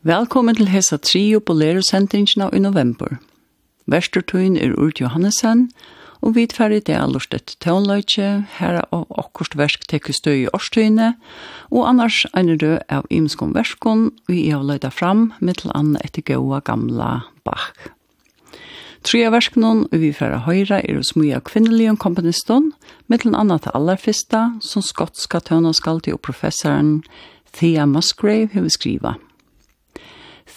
Velkommen til hesa trio på lærosendingina i november. Vestertøyen er Urt Johannesen, og vi tverri det er lort et tøvnløytje, her av akkurst versk tekker støy i årstøyene, og annars ein rød av imskom verskon, vi er løyda fram, mittel anna etter gåa gamla bach. Tre av verskene vi fra høyre er hos mye av kvinnelige med til anna til allerfista, som skotska tøvnaskalt og professoren Thea Musgrave, har skriva.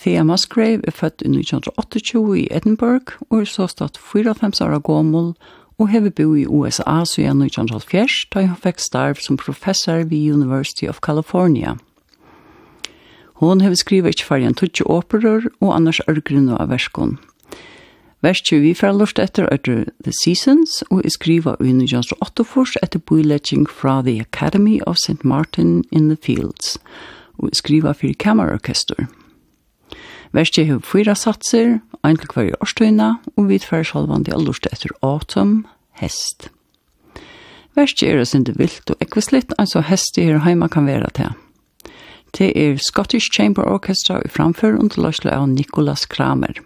Thea Musgrave er født i 1928 i Edinburgh og er så stått 54 år gammel og har bo i USA siden 1970 da hun fikk starv som professor ved University of California. Hon har skrivet ikke for en tutsi operor og annars ørgrunn av verskon. Verskje vi fra lort etter etter The Seasons og er skriva i 1948 etter boiletjing fra The Academy of St. Martin in the Fields og er skriva fyrir kammerorkester. Musikk Verste har fyra satser, ein til hver årstøyna, og vi tver salvande allurste etter autumn, hest. Verste er sinde vilt og ekvislitt, altså hesti her heima kan være til. Det er Scottish Chamber Orchestra i framfør under løsle av Nicholas Kramer.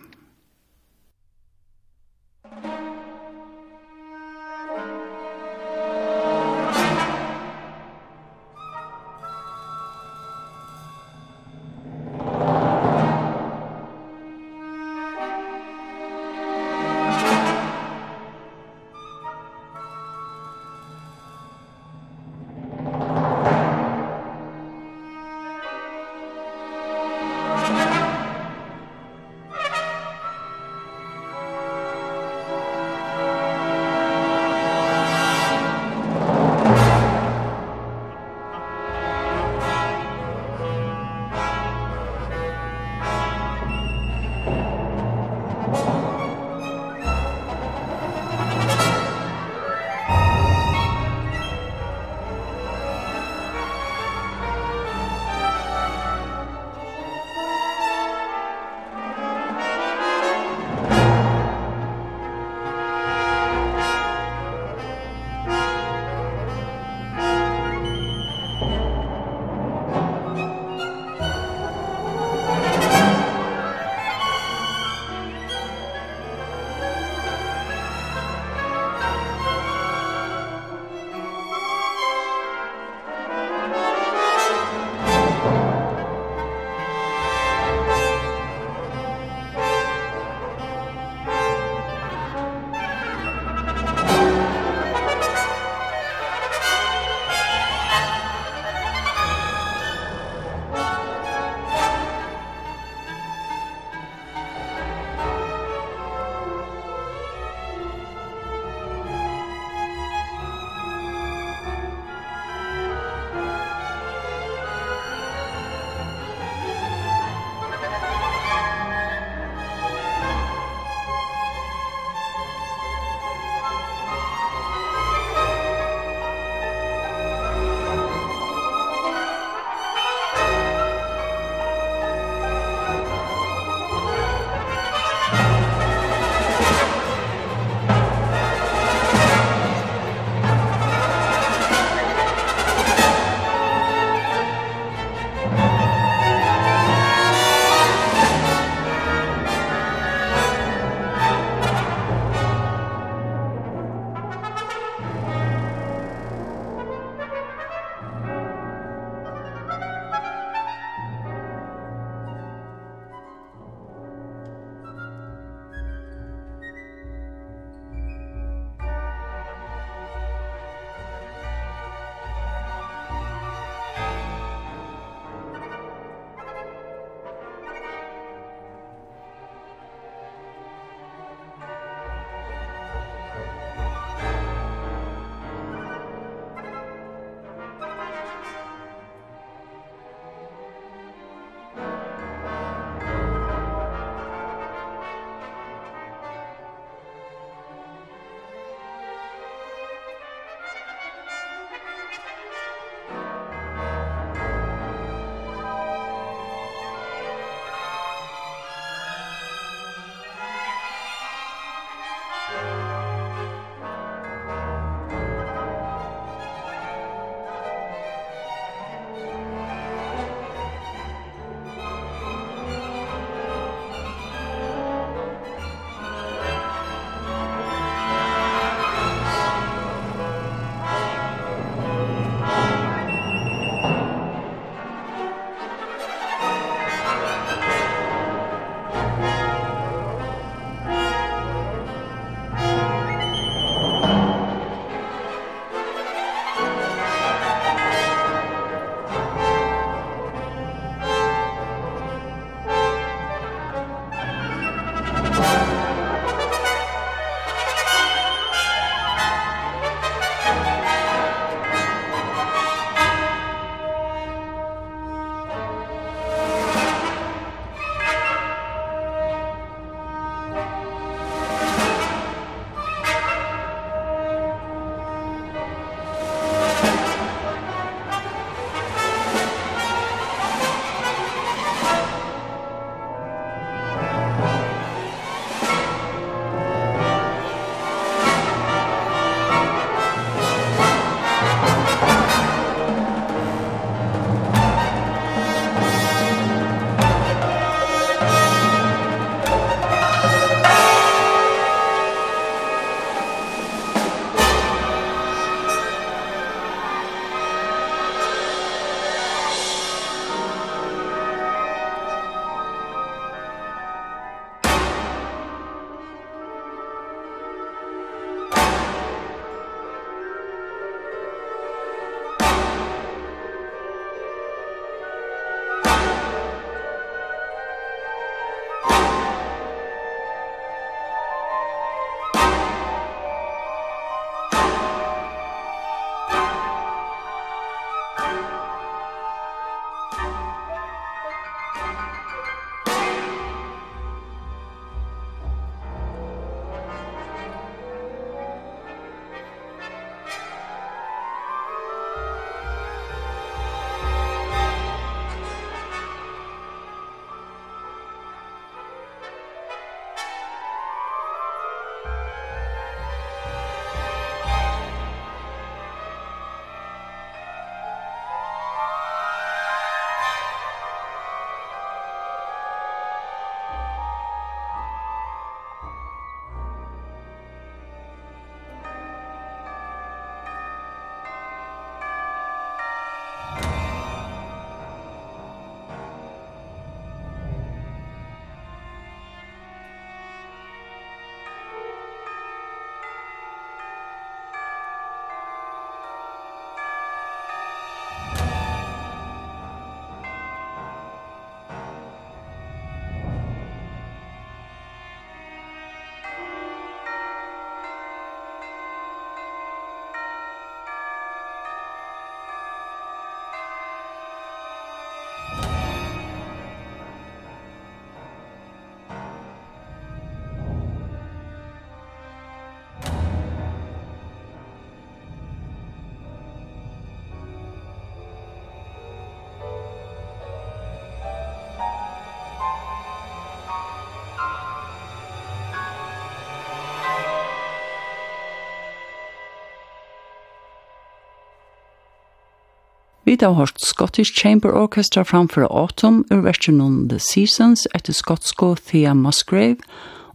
Vi har hørt Scottish Chamber Orchestra framfor Autumn ur versjonen The Seasons etter skotsko Thea Musgrave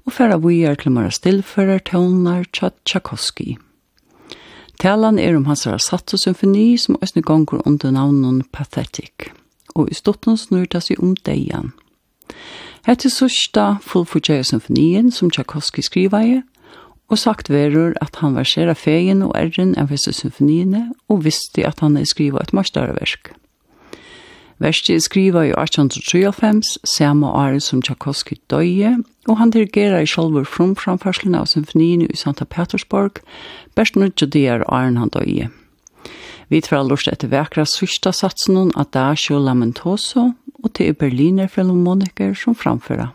og færa vi er til Mara Stillfører tøvnar Tchaikovsky. Talan er om hans satto-symfoni som òsne gonger under navnen Pathetic, og i stotten snurta seg om deian. Hette sørsta fullfugjeja symfonien som Tchaikovsky skriva i, og sagt verur at han var sera fegin og erren av hese symfoniene, og visste at han er skriva et marstarverk. Verste skriva i 1853, samme år som Tchaikovsky døye, og han dirigerer i sjolver frumframførselen av symfoniene i Santa Petersburg, best nødt til det er åren han døye. Vi tar lort etter vekra sørsta satsen av Dacio Lamentoso, og til Berliner Philharmoniker som framfører.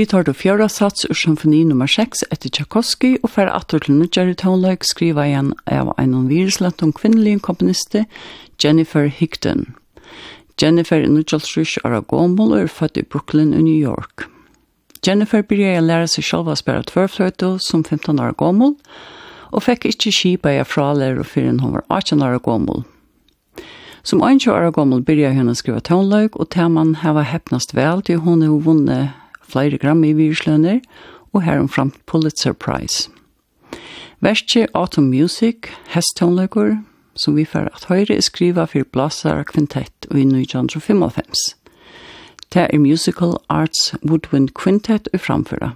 Vi tar då fjärde sats ur symfoni nummer 6 etter Tchaikovsky og fer atter til nødgjere toneløyk skriva igjen av en viruslant om kvinnelige komponiste Jennifer Higdon. Jennifer er nødgjølsrysk av Gommel og er født i Brooklyn i New York. Jennifer begynte å lære seg selv å spille tvørfløyte som 15 år gammel, og fikk ikke skipa jeg fralærer før hun var 18 år gommel. Som 21 år gommel begynte hun å skrive toneløyk, og til man hava heppnast vel til hun har vunnet flere Grammy-virslønner, og her heromfram Pulitzer Prize. Verskje Autumn Music, hestonløkker, som vi får at høyre er skriva for Blasar Quintet og i 1955. Det er Musical Arts Woodwind Quintet og framføra.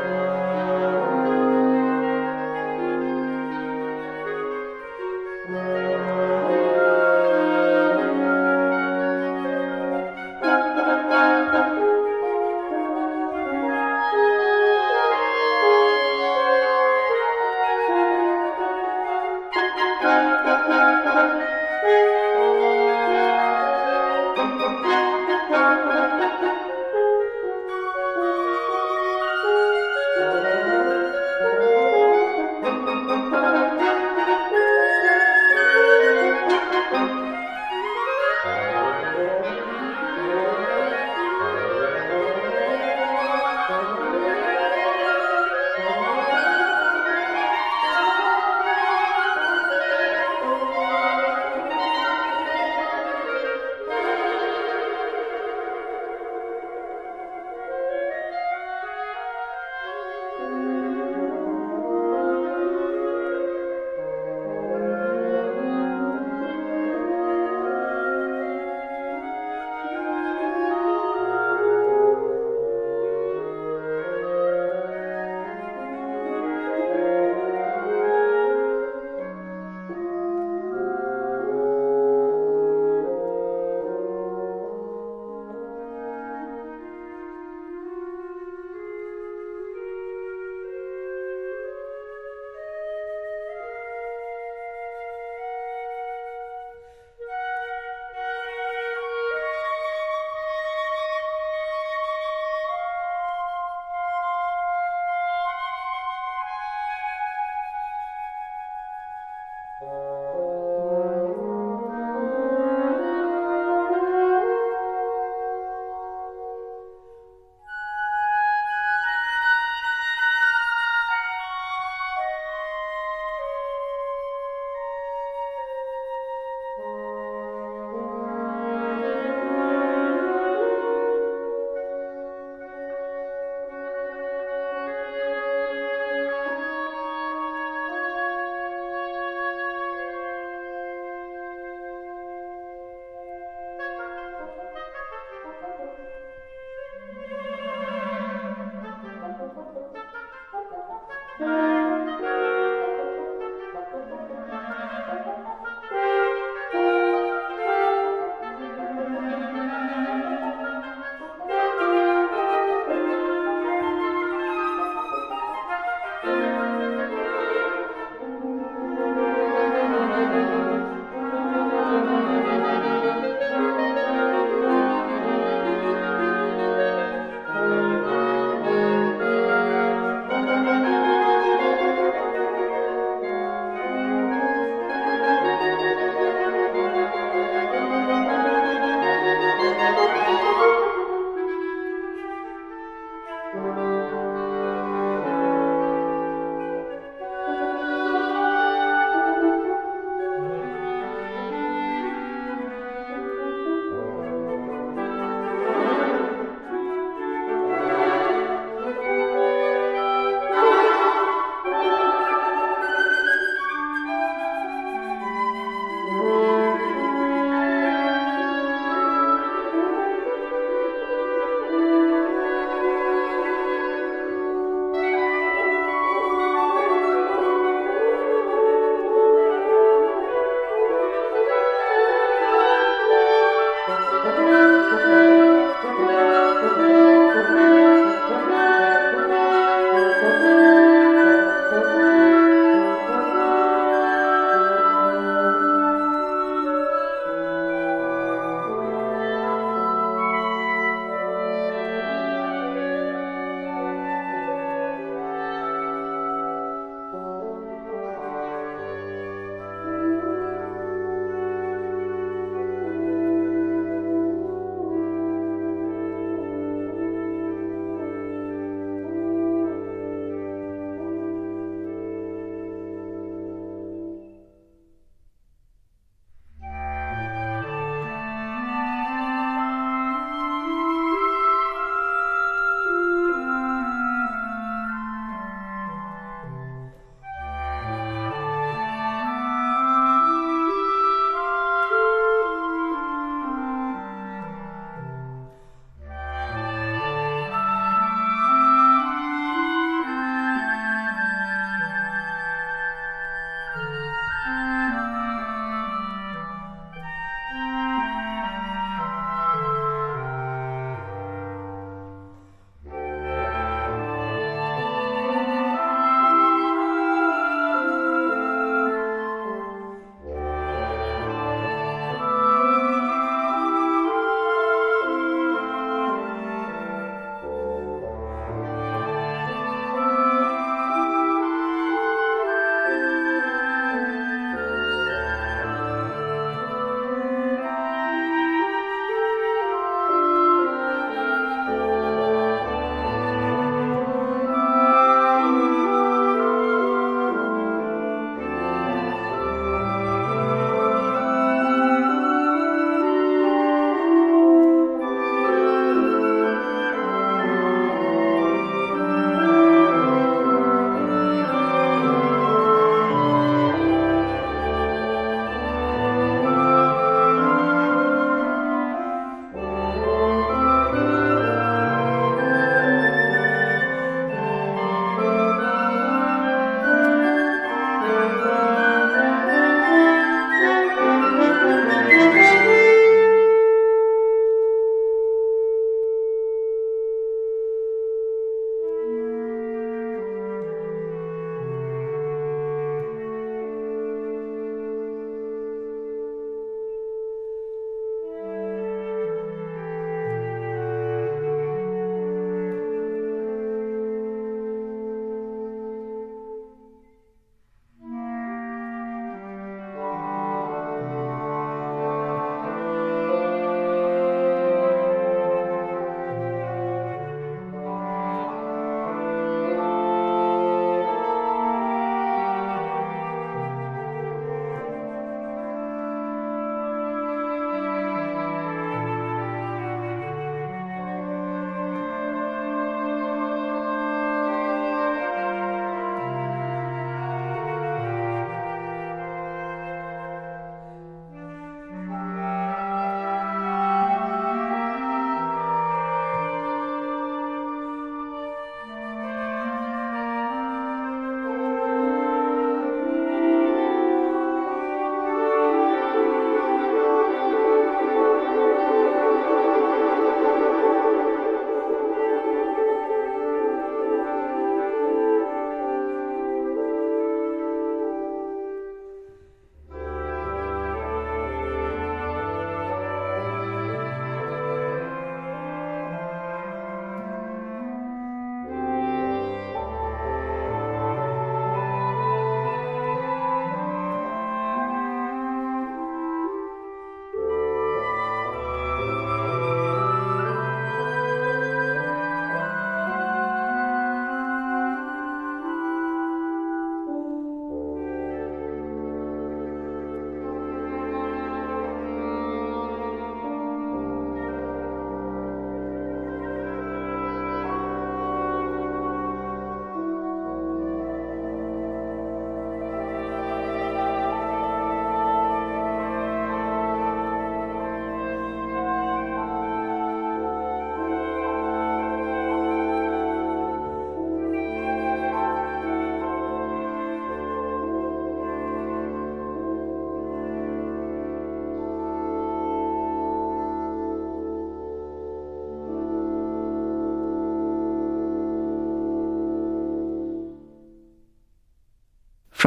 Musik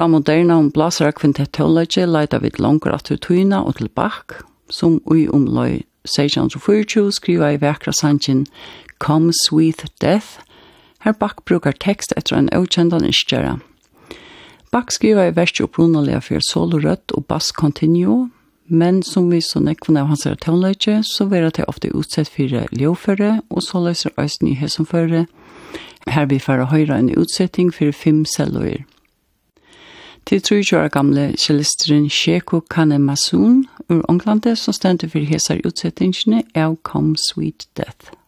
Fra moderna om blasara kvintettologi leida vid langar atur tuina og til bak, som ui omloi 1624 skriva i vekra sanjen Come Sweet Death, her bak brukar tekst etter en avkjendan iskjera. Bak skriva i verset opprunalega for solo rødt og bass continuo, men som vi så nekvene av hans tonløyke, så vera det ofte utsett for ljåføre, og så løser øysten i hesomføre. Her vi fara høyra en utsetting for fem celloer. Til 23 år gamle cellisteren Sheko Kanemasun ur Onglande som stendte for hesar utsettingene av Come Sweet Death.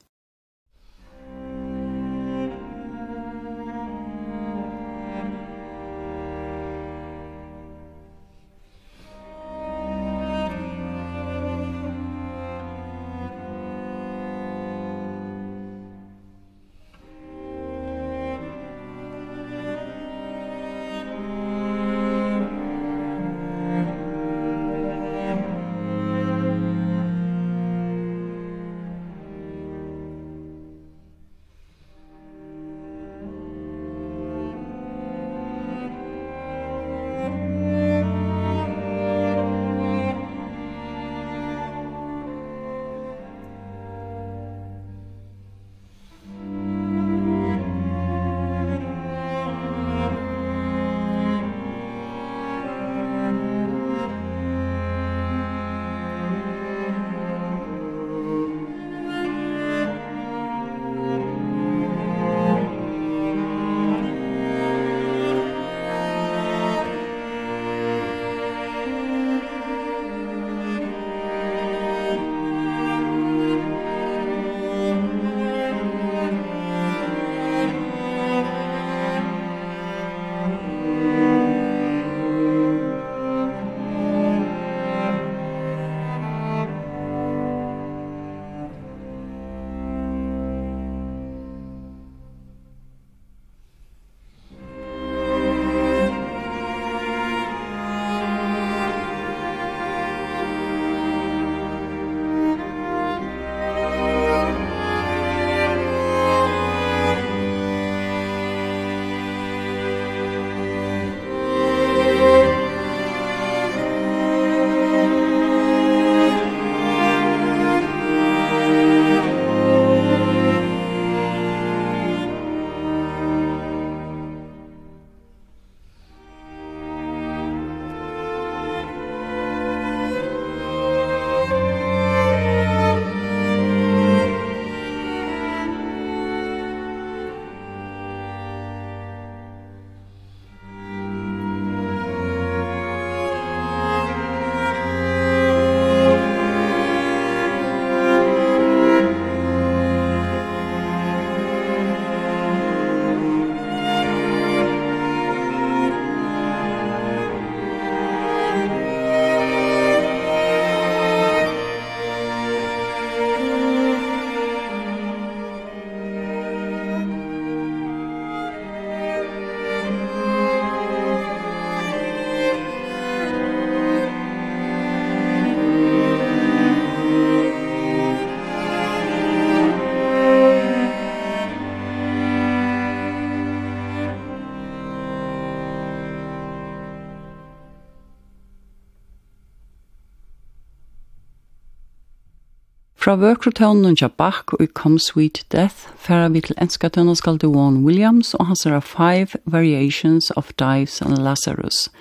Fra vøkrotonen til Bach og Come Sweet Death færer vi til enskatonen skal til Warren Williams og hans er Five Variations of Dives and Lazarus,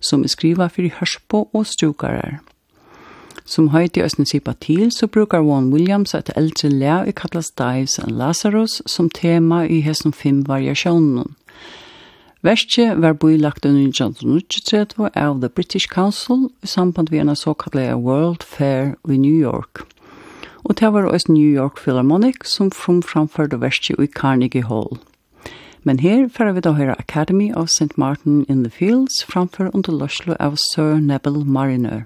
som er skriva for hørspo og strukarer. Som høyt i Østens Sipa til, så brukar Warren Williams et eldre lær i kallas Dives and Lazarus som tema i hessen fem variasjonen. Verstje var bylagt under 1933 av The British Council i samband med en såkallet World Fair i New York og det var også New York Philharmonic som from framførte verset i Carnegie Hall. Men her får vi da høre Academy of St. Martin in the Fields framfor under løslo av Sir Neville Mariner.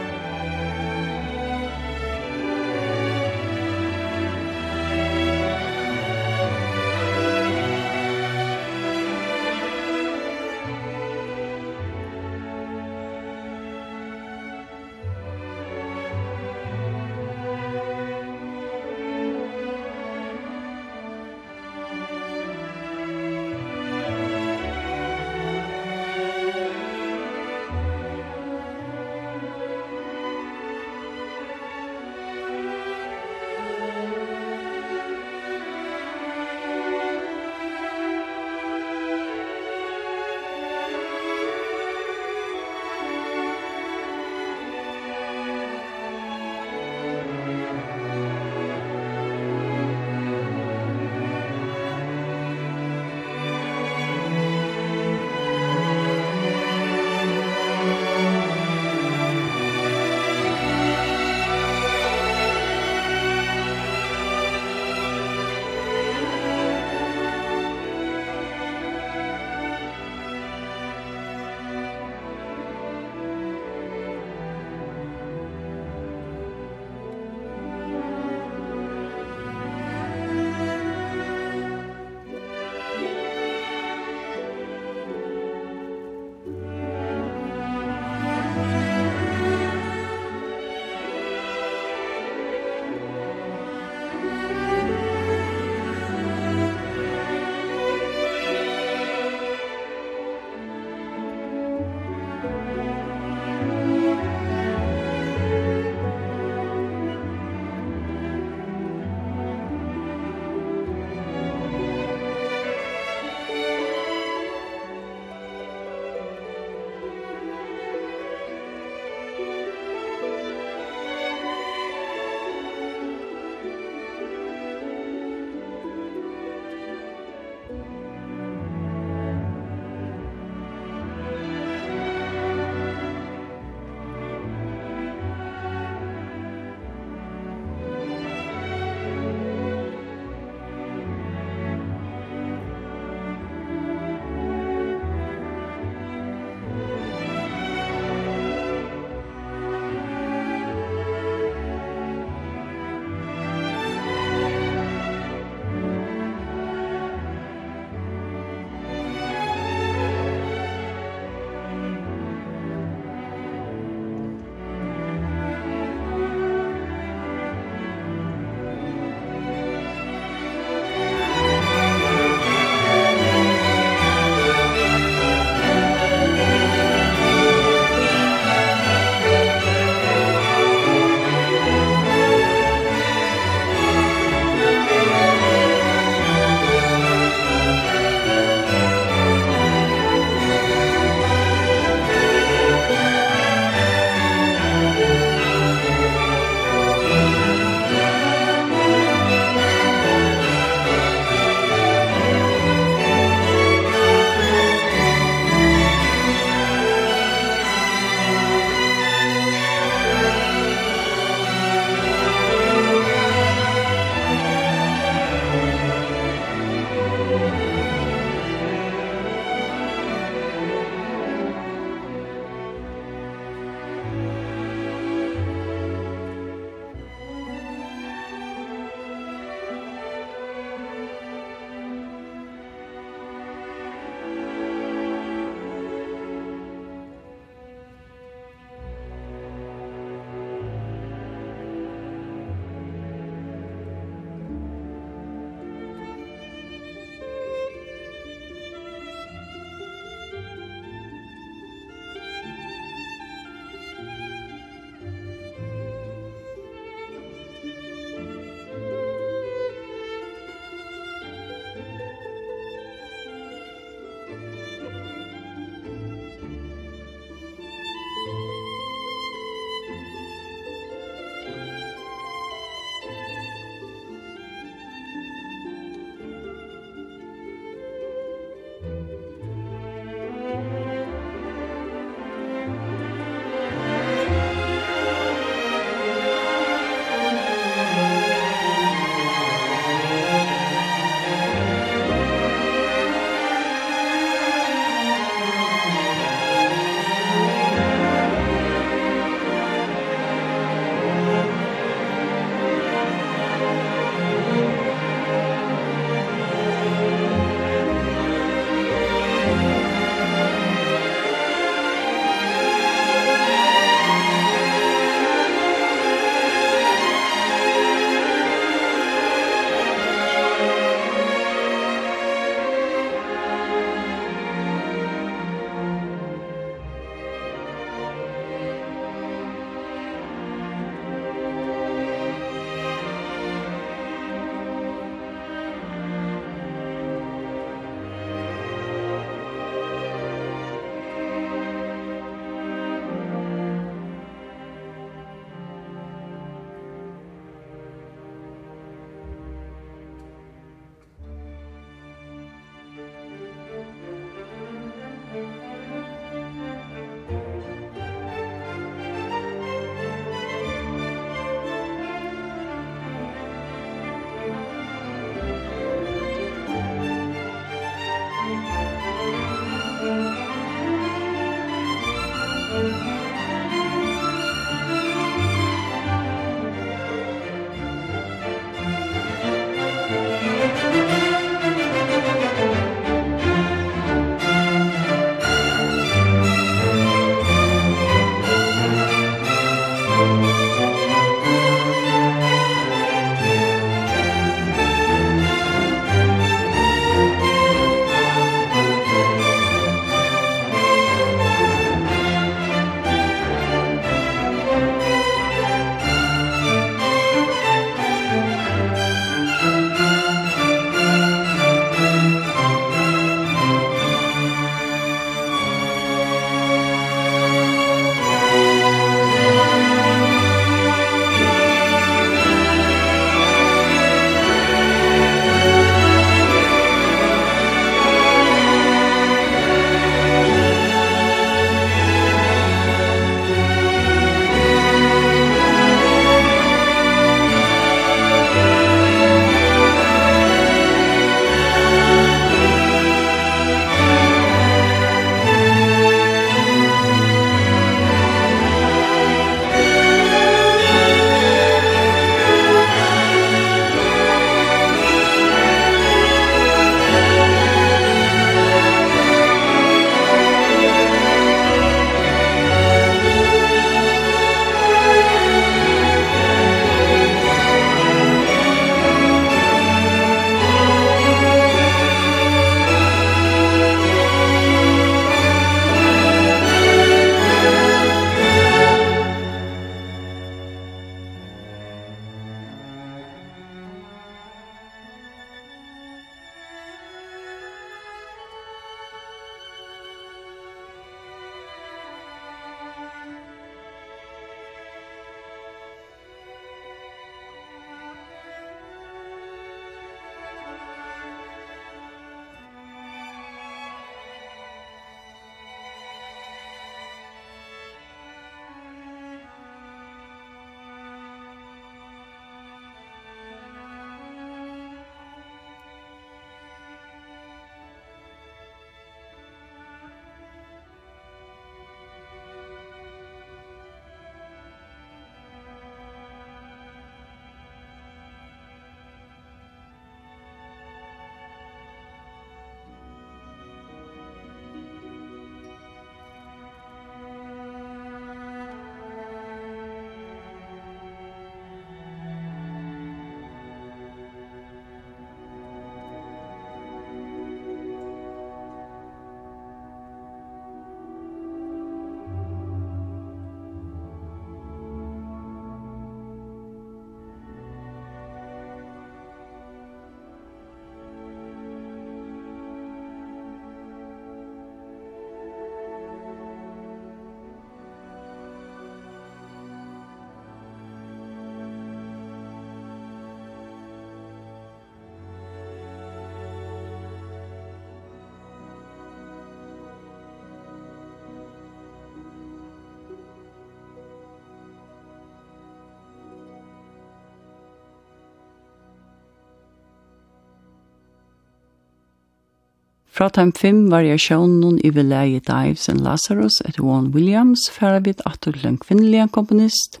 Fra time 5 variasjonen i Vilei Dives and Lazarus et Juan Williams færa vid atur til en kvinnelig komponist,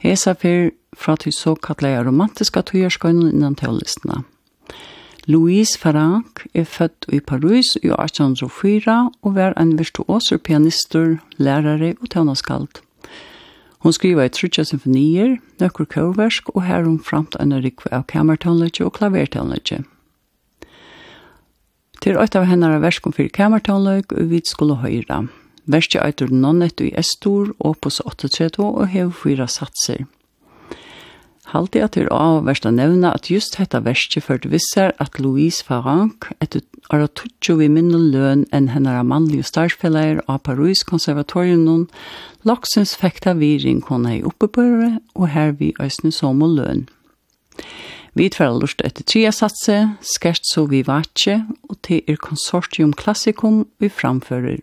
hesa fyr fra til såkallega romantiska tøyerskøynen innan teolistene. Louise Farranc er født i Paris i 1804 og var en virtuoser pianister, lærare og tøvnaskald. Hon skriva i trutja symfonier, nøkker kjøversk og herum framt en rikve av kamertøvnløtje og klavertøvnløtje. Til eit av hennara verskom fyrir kamertonløg, og vi skulle høyra. Verskje eitur nonnet i Estor, opus 832, og hev fyra satser. Halti at til av versta nevna at just hetta verskje førte visser at Louise Farranc etter ara tutsi vi minne løn enn hennara mannlige starfelleir av Paris konservatorium laksens fekta viring kona i oppebøre, og her vi æsne som og løn. Vi tverra lust etter tria satse, Skertso vi vatje, og til er konsortium klassikum vi framfører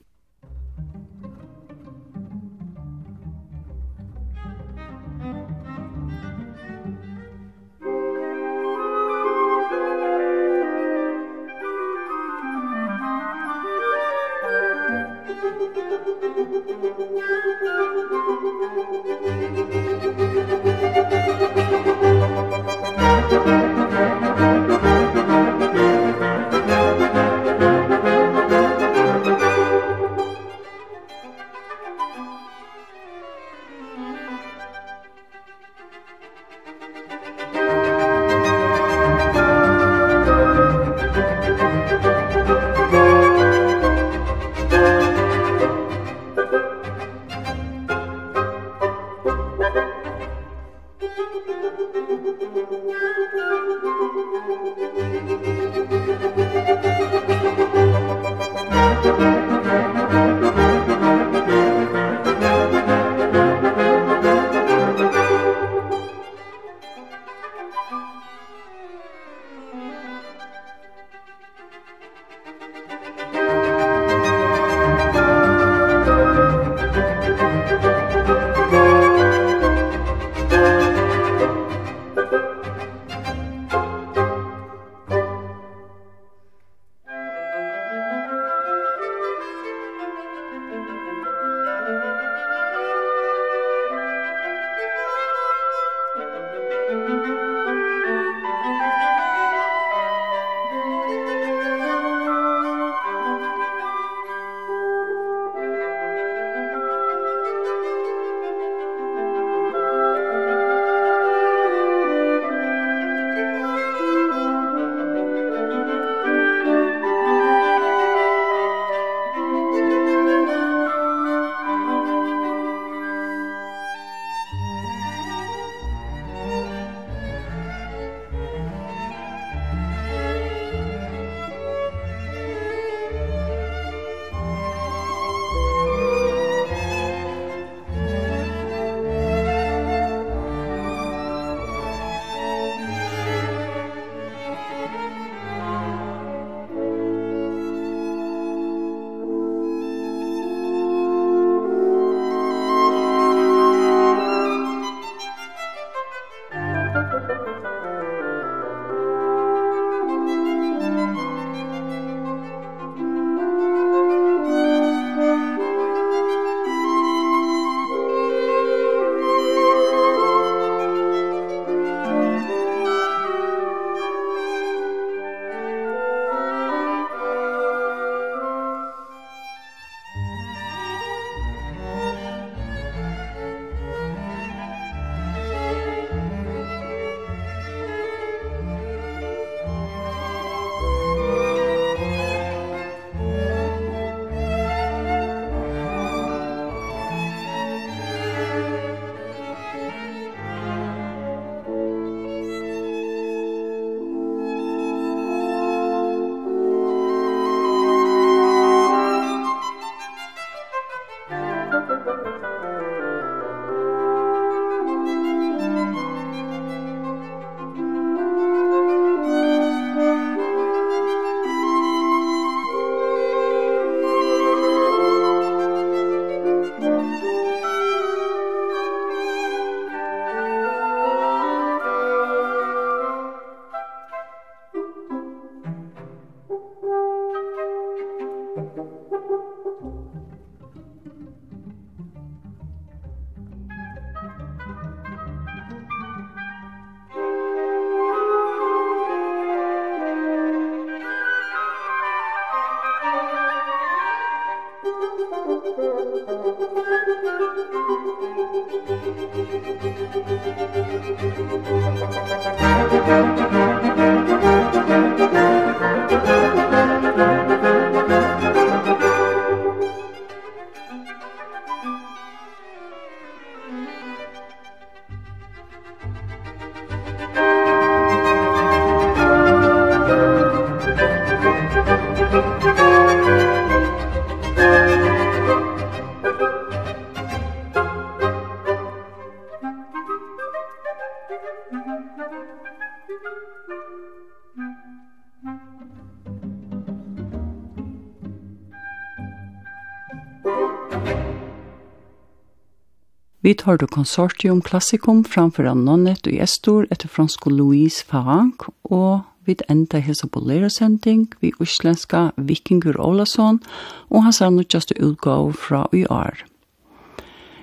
har det konsortium klassikum framfor Annonnet og Estor etter fransk Louise Farank, og vid enda hesa lærersending vi uslenska Vikingur Olason og hans annutjaste just utgå fra UR.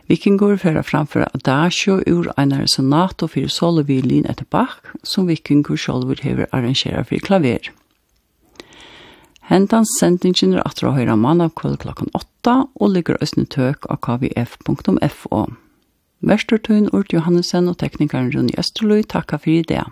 Vikingur færa framfor Adagio ur einar sonato fyrir solo violin etter Bach, som Vikingur sjolvur hever arrangera fyrir klaver. Hentan sendingen er atra høyra mann av kvöld klokkan 8 og ligger østnetøk av kvf.fo. Vestertøyen Urt Johannesen og teknikeren Rune Østerløy takka for i det.